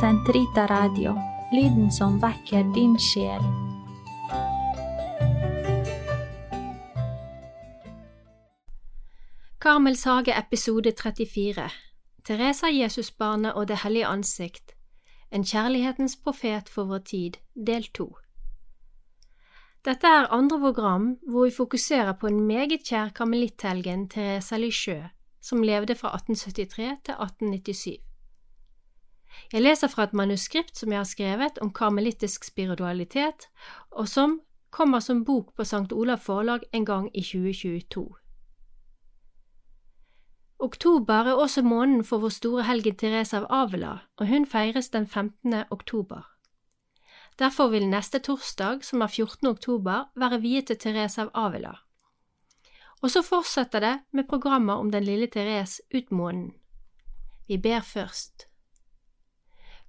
Sentrita Radio, lyden som vekker din sjel. Karmels hage episode 34 Teresa Jesusbarnet og Det hellige ansikt En kjærlighetens profet for vår tid, del to Dette er andre program hvor vi fokuserer på en meget kjær karmelitthelgen Teresa Lichø, som levde fra 1873 til 1897. Jeg leser fra et manuskript som jeg har skrevet om karmelittisk spiritualitet, og som kommer som bok på St. Olav forlag en gang i 2022. Oktober er også måneden for vår store helgen Therese av Avila, og hun feires den 15. oktober. Derfor vil neste torsdag, som er 14. oktober, være viet til Therese av Avila. Og så fortsetter det med programmer om den lille Therese ut måneden. Vi ber først.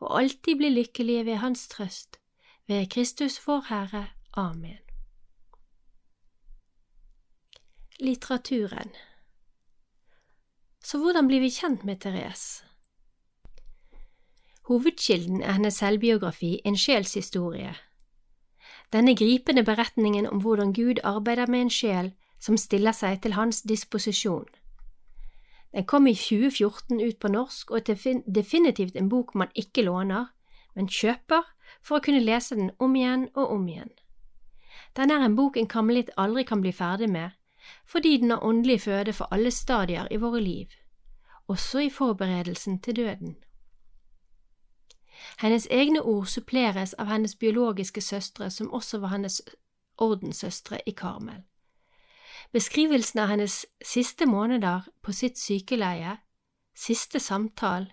og alltid bli lykkelige ved Hans trøst. Ved Kristus vår Herre. Amen. Litteraturen Så hvordan blir vi kjent med Therese? Hovedkilden er hennes selvbiografi En sjels historie. Denne gripende beretningen om hvordan Gud arbeider med en sjel som stiller seg til hans disposisjon. Den kom i 2014 ut på norsk og er definitivt en bok man ikke låner, men kjøper for å kunne lese den om igjen og om igjen. Den er en bok en karmelitt aldri kan bli ferdig med, fordi den har åndelig føde for alle stadier i våre liv, også i forberedelsen til døden. Hennes egne ord suppleres av hennes biologiske søstre, som også var hennes ordenssøstre i Karmel. Beskrivelsen av hennes siste måneder på sitt sykeleie, siste samtale,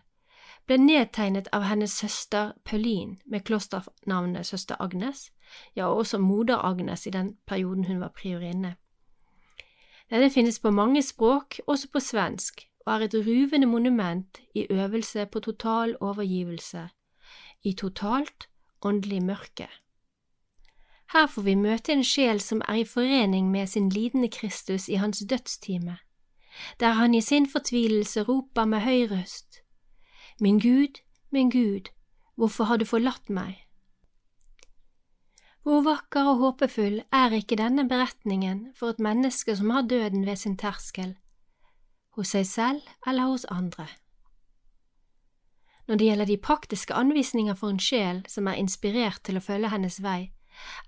ble nedtegnet av hennes søster Pauline med klosternavnet søster Agnes, ja, og også moder Agnes i den perioden hun var priorinne. Denne finnes på mange språk, også på svensk, og er et ruvende monument i øvelse på total overgivelse, i totalt åndelig mørke. Her får vi møte en sjel som er i forening med sin lidende Kristus i hans dødstime, der han i sin fortvilelse roper med høy røst, Min Gud, min Gud, hvorfor har du forlatt meg? Hvor vakker og håpefull er ikke denne beretningen for et menneske som har døden ved sin terskel, hos seg selv eller hos andre? Når det gjelder de praktiske anvisninger for en sjel som er inspirert til å følge hennes vei,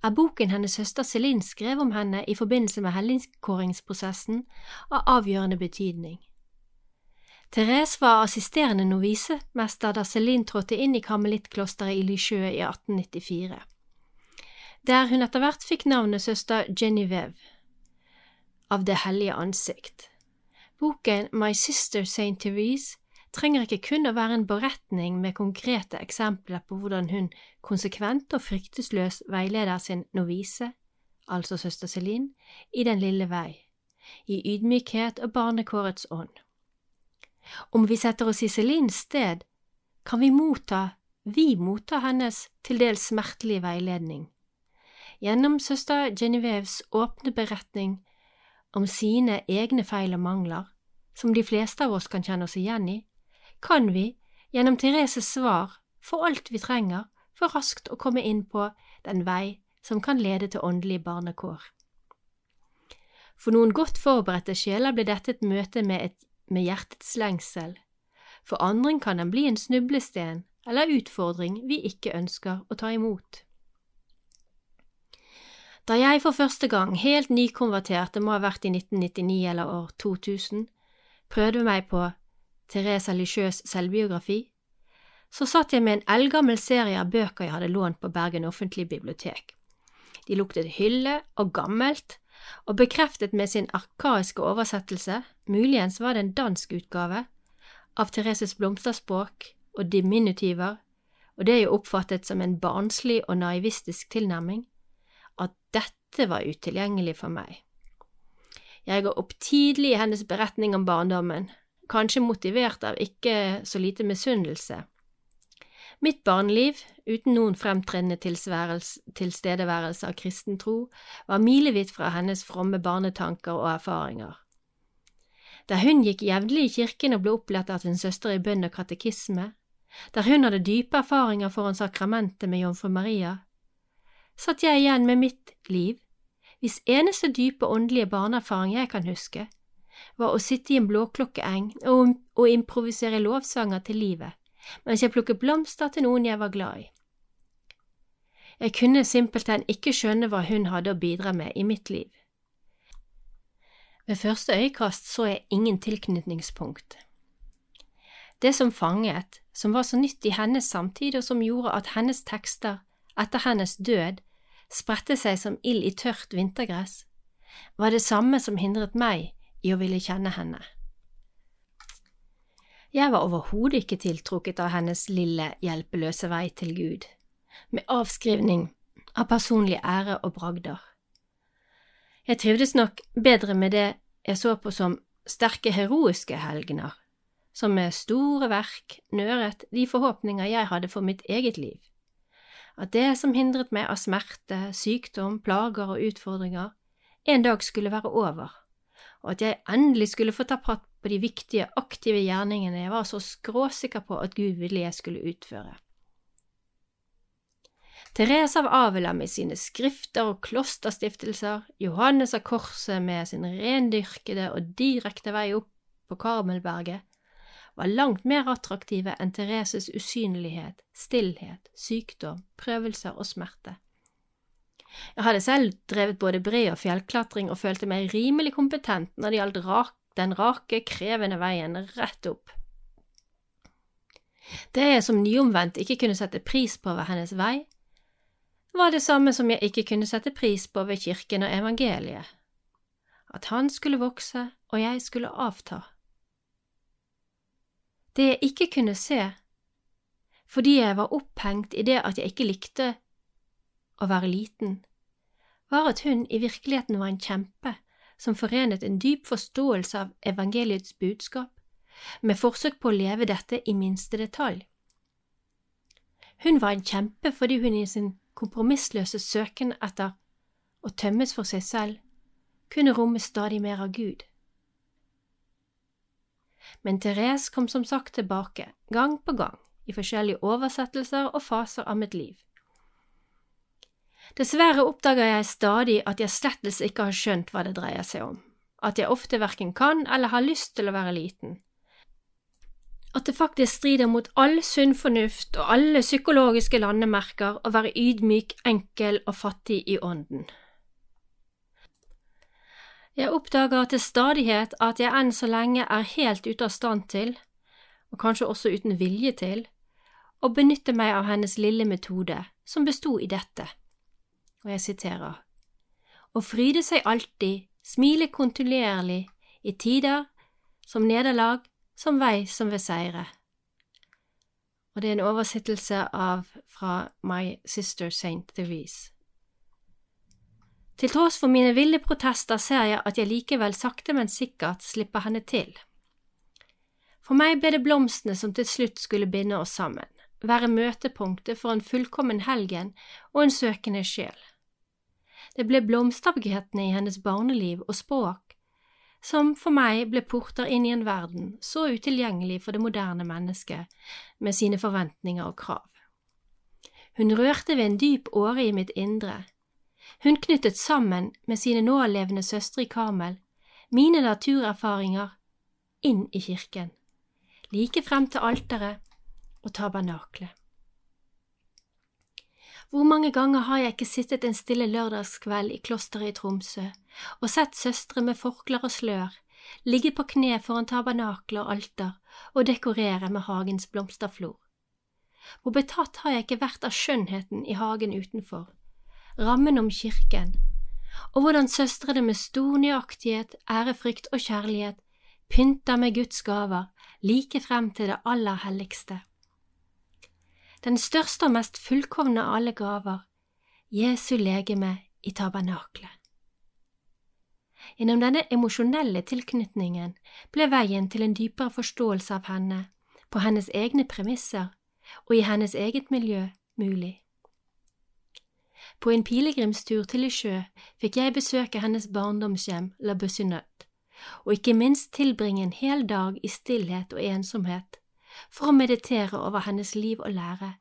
er boken hennes søster Celine skrev om henne i forbindelse med helligkåringsprosessen av avgjørende betydning. Therese var assisterende novisemester da Celine trådte inn i karmelittklosteret i Lisieux i 1894, der hun etter hvert fikk navnet søster Genevieve av Det hellige ansikt. Boken My Sister St. Therese trenger ikke kun å være en beretning med konkrete eksempler på hvordan hun konsekvent og fryktesløs veileder sin novise, altså søster Celine, i den lille vei, i ydmykhet og barnekårets ånd. Om vi setter oss i Celines sted, kan vi motta, vi motta hennes til dels smertelige veiledning. Gjennom søster Genevieves åpne beretning om sine egne feil og mangler, som de fleste av oss kan kjenne oss igjen i, kan vi, gjennom Thereses svar, få alt vi trenger for raskt å komme inn på den vei som kan lede til åndelige barnekår. For noen godt forberedte sjeler blir dette et møte med, et, med hjertets lengsel. For andre kan den bli en snublesten eller utfordring vi ikke ønsker å ta imot. Da jeg for første gang, helt nykonvertert, det må ha vært i 1999 eller år 2000, prøvde meg på Teresa Lisieux selvbiografi, så satt jeg med en eldgammel serie av bøker jeg hadde lånt på Bergen offentlige bibliotek. De luktet hylle og gammelt, og bekreftet med sin arkaiske oversettelse, muligens var det en dansk utgave, av Thereses blomsterspråk og diminutiver, og det jeg oppfattet som en barnslig og naivistisk tilnærming, at dette var utilgjengelig for meg. Jeg går opp tidlig i hennes beretning om barndommen, kanskje motivert av ikke så lite misunnelse. Mitt barneliv, uten noen fremtredende tilstedeværelse av kristen tro, var milevidt fra hennes fromme barnetanker og erfaringer. Der hun gikk jevnlig i kirken og ble opplært av sin søster i bønn og katekisme, der hun hadde dype erfaringer foran sakramentet med jomfru Maria, satt jeg igjen med mitt liv, hvis eneste dype åndelige barneerfaring jeg kan huske, var å sitte i en blåklokkeeng og, og improvisere lovsanger til livet, mens jeg plukket blomster til noen jeg var glad i. Jeg kunne simpelthen ikke skjønne hva hun hadde å bidra med i mitt liv. Ved første øyekast så jeg ingen tilknytningspunkt. Det som fanget, som var så nytt i hennes samtid og som gjorde at hennes tekster, etter hennes død, spredte seg som ild i tørt vintergress, var det samme som hindret meg i å ville kjenne henne. Jeg var overhodet ikke tiltrukket av hennes lille, hjelpeløse vei til Gud, med avskrivning av personlig ære og bragder. Jeg trivdes nok bedre med det jeg så på som sterke heroiske helgener, som med store verk nøret de forhåpninger jeg hadde for mitt eget liv. At det som hindret meg av smerte, sykdom, plager og utfordringer, en dag skulle være over, og at jeg endelig skulle få ta patt på de viktige, aktive gjerningene jeg var så skråsikker på at Gud ville jeg skulle utføre. Therese av Avila med sine skrifter og klosterstiftelser, Johannes av Korset med sin rendyrkede og direkte vei opp på Karmelberget, var langt mer attraktive enn Thereses usynlighet, stillhet, sykdom, prøvelser og smerte. Jeg hadde selv drevet både bre- og fjellklatring og følte meg rimelig kompetent når det gjaldt rak, den rake, krevende veien rett opp. Det jeg som nyomvendt ikke kunne sette pris på ved hennes vei, var det samme som jeg ikke kunne sette pris på ved kirken og evangeliet, at han skulle vokse og jeg skulle avta. Det jeg ikke kunne se, fordi jeg var opphengt i det at jeg ikke likte å være liten, var at hun i virkeligheten var en kjempe som forenet en dyp forståelse av evangeliets budskap med forsøk på å leve dette i minste detalj. Hun var en kjempe fordi hun i sin kompromissløse søken etter å tømmes for seg selv kunne romme stadig mer av Gud men Therese kom som sagt tilbake, gang på gang, i forskjellige oversettelser og faser av mitt liv. Dessverre oppdager jeg stadig at jeg slettes ikke har skjønt hva det dreier seg om, at jeg ofte verken kan eller har lyst til å være liten, at det faktisk strider mot all sunn fornuft og alle psykologiske landemerker å være ydmyk, enkel og fattig i ånden. Jeg oppdager til stadighet at jeg enn så lenge er helt ute av stand til, og kanskje også uten vilje til, å benytte meg av hennes lille metode, som bestod i dette, og jeg siterer, å fryde seg alltid, smile kontinuerlig, i tider som nederlag, som vei som ved seire. Og det er en oversettelse av fra My Sister Saint Therese. Til tross for mine ville protester ser jeg at jeg likevel sakte, men sikkert slipper henne til. For meg ble det blomstene som til slutt skulle binde oss sammen, være møtepunktet for en fullkommen helgen og en søkende sjel. Det ble blomsterbukettene i hennes barneliv og språk som for meg ble porter inn i en verden så utilgjengelig for det moderne mennesket med sine forventninger og krav. Hun rørte ved en dyp åre i mitt indre, hun knyttet sammen med sine nålevende søstre i Karmel mine naturerfaringer inn i kirken, like frem til alteret og tabernaklet. Hvor mange ganger har jeg ikke sittet en stille lørdagskveld i klosteret i Tromsø og sett søstre med forklær og slør ligge på kne foran tabernakler og alter og dekorere med hagens blomsterflor. Hvor betatt har jeg ikke vært av skjønnheten i hagen utenfor, rammen om kirken, og hvordan søstrene med stor nøyaktighet, ærefrykt og kjærlighet pynter med Guds gaver like frem til det aller helligste. Den største og mest fullkomne av alle gaver, Jesu legeme i tabernaklet. Gjennom denne emosjonelle tilknytningen ble veien til en dypere forståelse av henne, på hennes egne premisser og i hennes eget miljø, mulig. På en pilegrimstur til Lisjø fikk jeg besøke hennes barndomshjem La Bussinøtt, og ikke minst tilbringe en hel dag i stillhet og ensomhet for å meditere over hennes liv og lære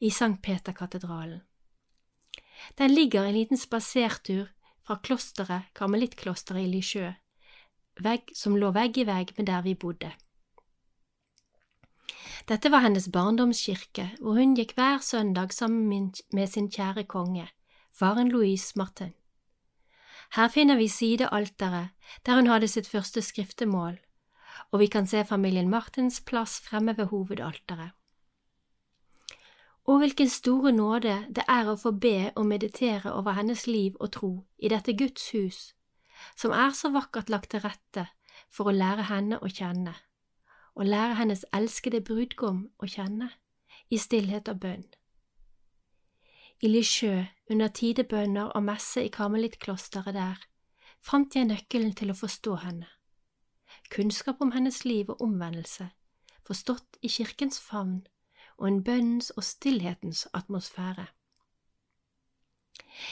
i Sankt Peterkatedralen. Den ligger en liten spasertur fra klosteret, karmelittklosteret i Lisjø, vegg som lå vegg i vegg med der vi bodde. Dette var hennes barndomskirke, hvor hun gikk hver søndag sammen med sin kjære konge, faren Louise Martin. Her finner vi sidealteret der hun hadde sitt første skriftemål, og vi kan se familien Martins plass fremme ved hovedalteret. Og hvilken store nåde det er å få be og meditere over hennes liv og tro i dette Guds hus, som er så vakkert lagt til rette for å lære henne å kjenne, og lære hennes elskede brudgom å kjenne, i stillhet og bønn. I Lisjø, under tidebønner og messe i karmelittklosteret der, fant jeg nøkkelen til å forstå henne. Kunnskap om hennes liv og omvendelse, forstått i kirkens favn og en bønnens og stillhetens atmosfære.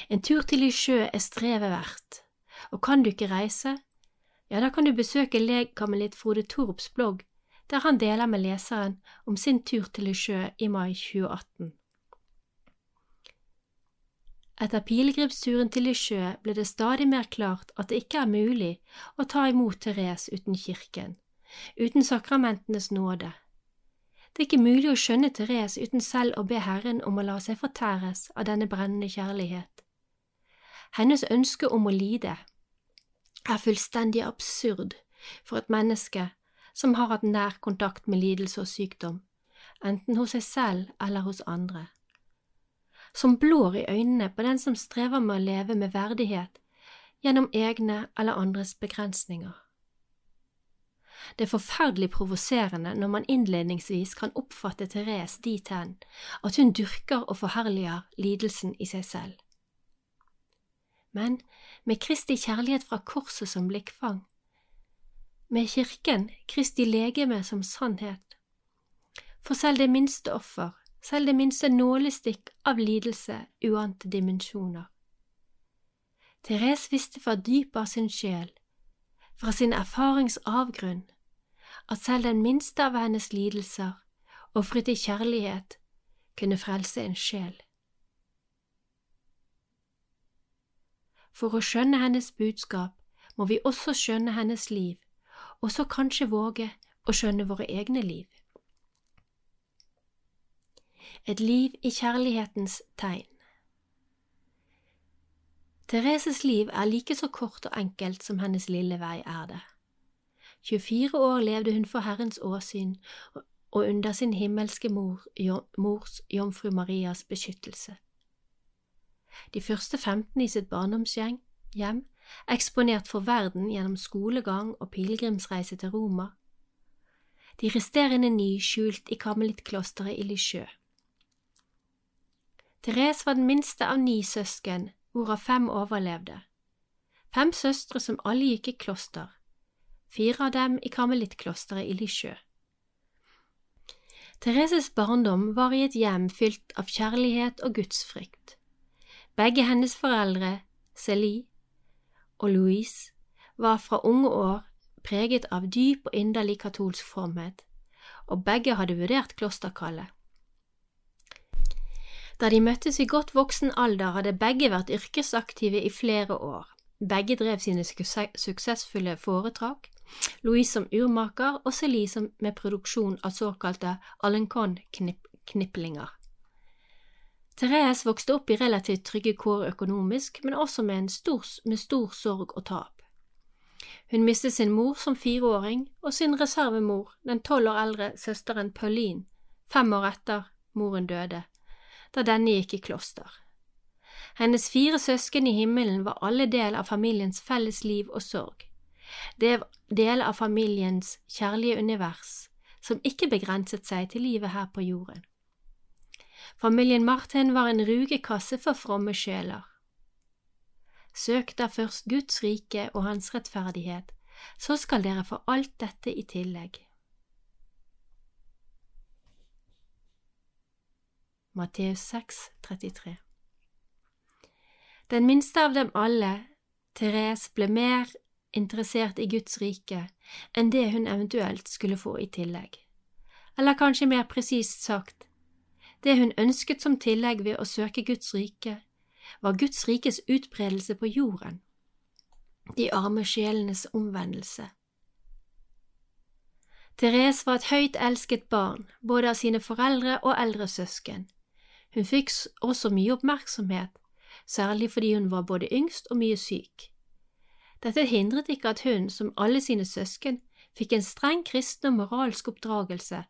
En tur til i sjø er strevet verdt, og kan du ikke reise, ja, da kan du besøke legkamelitt Frode Torps blogg, der han deler med leseren om sin tur til i sjø i mai 2018. Etter pilegrimsturen til Lisjø ble det stadig mer klart at det ikke er mulig å ta imot Therese uten kirken, uten sakramentenes nåde. Det er ikke mulig å skjønne Therese uten selv å be Herren om å la seg fortæres av denne brennende kjærlighet. Hennes ønske om å lide er fullstendig absurd for et menneske som har hatt nær kontakt med lidelse og sykdom, enten hos seg selv eller hos andre som blår i øynene på den som strever med å leve med verdighet gjennom egne eller andres begrensninger. Det er forferdelig provoserende når man innledningsvis kan oppfatte Therese dit hen at hun dyrker og forherliger lidelsen i seg selv. Men med Kristi kjærlighet fra korset som blikkfang, med Kirken, Kristi legeme som sannhet, for selv det minste offer selv det minste nålestikk av lidelse uante dimensjoner. Therese visste fra dypet av sin sjel, fra sin erfaringsavgrunn, at selv den minste av hennes lidelser, ofret i kjærlighet, kunne frelse en sjel. For å skjønne hennes budskap må vi også skjønne hennes liv, og så kanskje våge å skjønne våre egne liv et liv i kjærlighetens tegn. Thereses liv er like så kort og enkelt som hennes lille vei er det. 24 år levde hun for Herrens åsyn og under sin himmelske mor, mors jomfru Marias beskyttelse. De første 15 i sitt barndomshjem, eksponert for verden gjennom skolegang og pilegrimsreise til Roma. De resterende ni skjult i karmelittklosteret i Lisjø. Therese var den minste av ni søsken, hvorav fem overlevde. Fem søstre som alle gikk i kloster, fire av dem i karmelittklosteret i Lisjø. Thereses barndom var i et hjem fylt av kjærlighet og gudsfrykt. Begge hennes foreldre, Celie og Louise, var fra unge år preget av dyp og inderlig katolsk fromhet, og begge hadde vurdert klosterkallet. Da de møttes i godt voksen alder, hadde begge vært yrkesaktive i flere år. Begge drev sine suksessfulle foretak, Louise som urmaker og Celie med produksjon av såkalte Alencon-kniplinger. Therese vokste opp i relativt trygge kår økonomisk, men også med, stor, med stor sorg og tap. Hun mistet sin mor som fireåring og sin reservemor, den tolv år eldre søsteren Pauline, fem år etter moren døde da denne gikk i kloster. Hennes fire søsken i himmelen var alle del av familiens felles liv og sorg. Det var del av familiens kjærlige univers, som ikke begrenset seg til livet her på jorden. Familien Martin var en rugekasse for fromme sjeler. Søk da først Guds rike og Hans rettferdighet, så skal dere få alt dette i tillegg. Matteus 6, 33 Den minste av dem alle, Therese, ble mer interessert i Guds rike enn det hun eventuelt skulle få i tillegg. Eller kanskje mer presist sagt, det hun ønsket som tillegg ved å søke Guds rike, var Guds rikes utbredelse på jorden, de arme sjelenes omvendelse. Therese var et høyt elsket barn, både av sine foreldre og eldre søsken. Hun fikk også mye oppmerksomhet, særlig fordi hun var både yngst og mye syk. Dette hindret ikke at hun, som alle sine søsken, fikk en streng kristen og moralsk oppdragelse,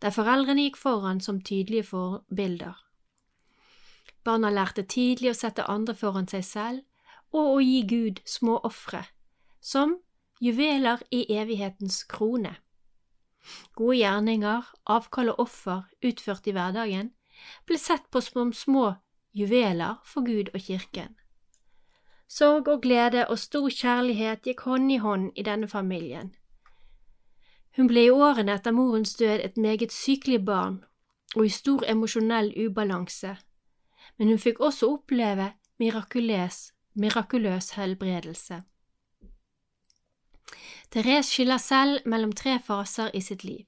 der foreldrene gikk foran som tydelige forbilder. Barna lærte tidlig å sette andre foran seg selv og å gi Gud små ofre, som juveler i evighetens krone. Gode gjerninger, avkall og offer utført i hverdagen ble sett på som små juveler for Gud og kirken. Sorg og glede og stor kjærlighet gikk hånd i hånd i denne familien. Hun ble i årene etter morens død et meget sykelig barn og i stor emosjonell ubalanse men hun fikk også oppleve mirakuløs, mirakuløs helbredelse. Therese skiller selv mellom tre faser i sitt liv.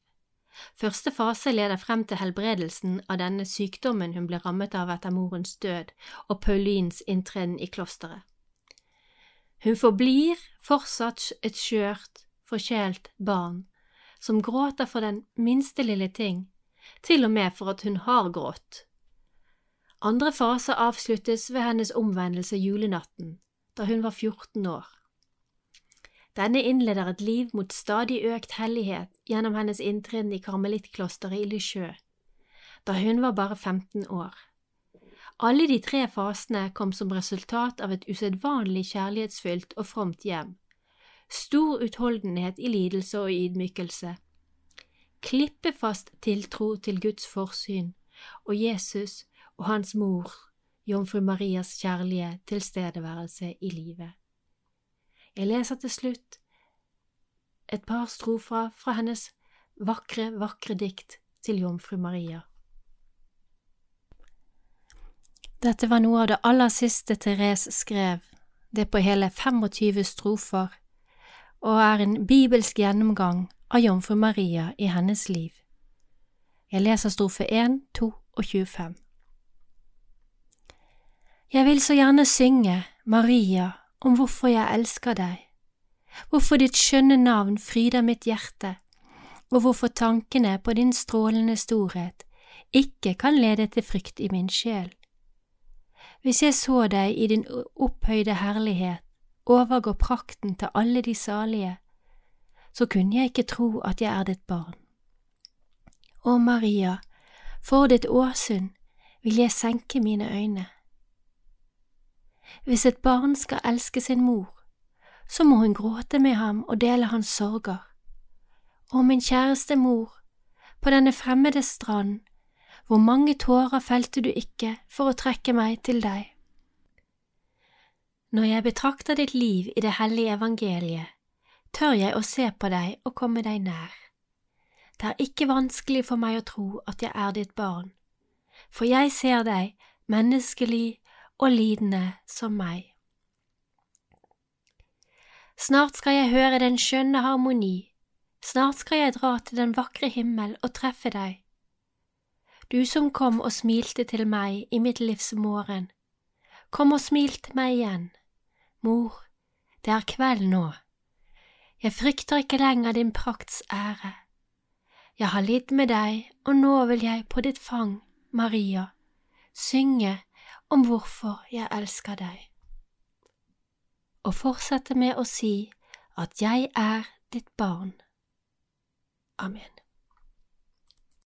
Første fase leder frem til helbredelsen av denne sykdommen hun ble rammet av etter morens død og Paulins inntreden i klosteret. Hun forblir fortsatt et skjørt, forkjælt barn som gråter for den minste lille ting, til og med for at hun har grått andre fase avsluttes ved hennes omvendelse julenatten, da hun var 14 år. Denne innleder et liv mot stadig økt hellighet gjennom hennes inntreden i karmelittklosteret i Lisieux, da hun var bare 15 år. Alle de tre fasene kom som resultat av et usedvanlig kjærlighetsfylt og fromt hjem, stor utholdenhet i lidelse og ydmykelse, klippefast tiltro til Guds forsyn og Jesus og hans mor, jomfru Marias kjærlige tilstedeværelse i livet. Jeg leser til slutt et par strofer fra hennes vakre, vakre dikt til jomfru Maria. Dette var noe av det aller siste Therese skrev, det på hele 25 strofer, og er en bibelsk gjennomgang av jomfru Maria i hennes liv. Jeg leser strofe 1, 2 og 25. Jeg vil så gjerne synge, Maria, om hvorfor jeg elsker deg, hvorfor ditt skjønne navn fryder mitt hjerte, og hvorfor tankene på din strålende storhet ikke kan lede til frykt i min sjel. Hvis jeg så deg i din opphøyde herlighet, overgå prakten til alle de salige, så kunne jeg ikke tro at jeg er ditt barn. Å Maria, for ditt åsyn vil jeg senke mine øyne. Hvis et barn skal elske sin mor, så må hun gråte med ham og dele hans sorger. Å, min kjæreste mor, på denne fremmede strand, hvor mange tårer felte du ikke for å trekke meg til deg. Når jeg betrakter ditt liv i det hellige evangeliet, tør jeg å se på deg og komme deg nær. Det er ikke vanskelig for meg å tro at jeg er ditt barn, for jeg ser deg, menneskelig og lidende som meg. Snart skal jeg høre den skjønne harmoni, snart skal jeg dra til den vakre himmel og treffe deg. Du som kom og smilte til meg i mitt livs morgen, kom og smil til meg igjen. Mor, det er kveld nå. Jeg frykter ikke lenger din prakts ære. Jeg har lidd med deg, og nå vil jeg på ditt fang, Maria, synge om hvorfor jeg elsker deg, og fortsette med å si at jeg er ditt barn. Amen.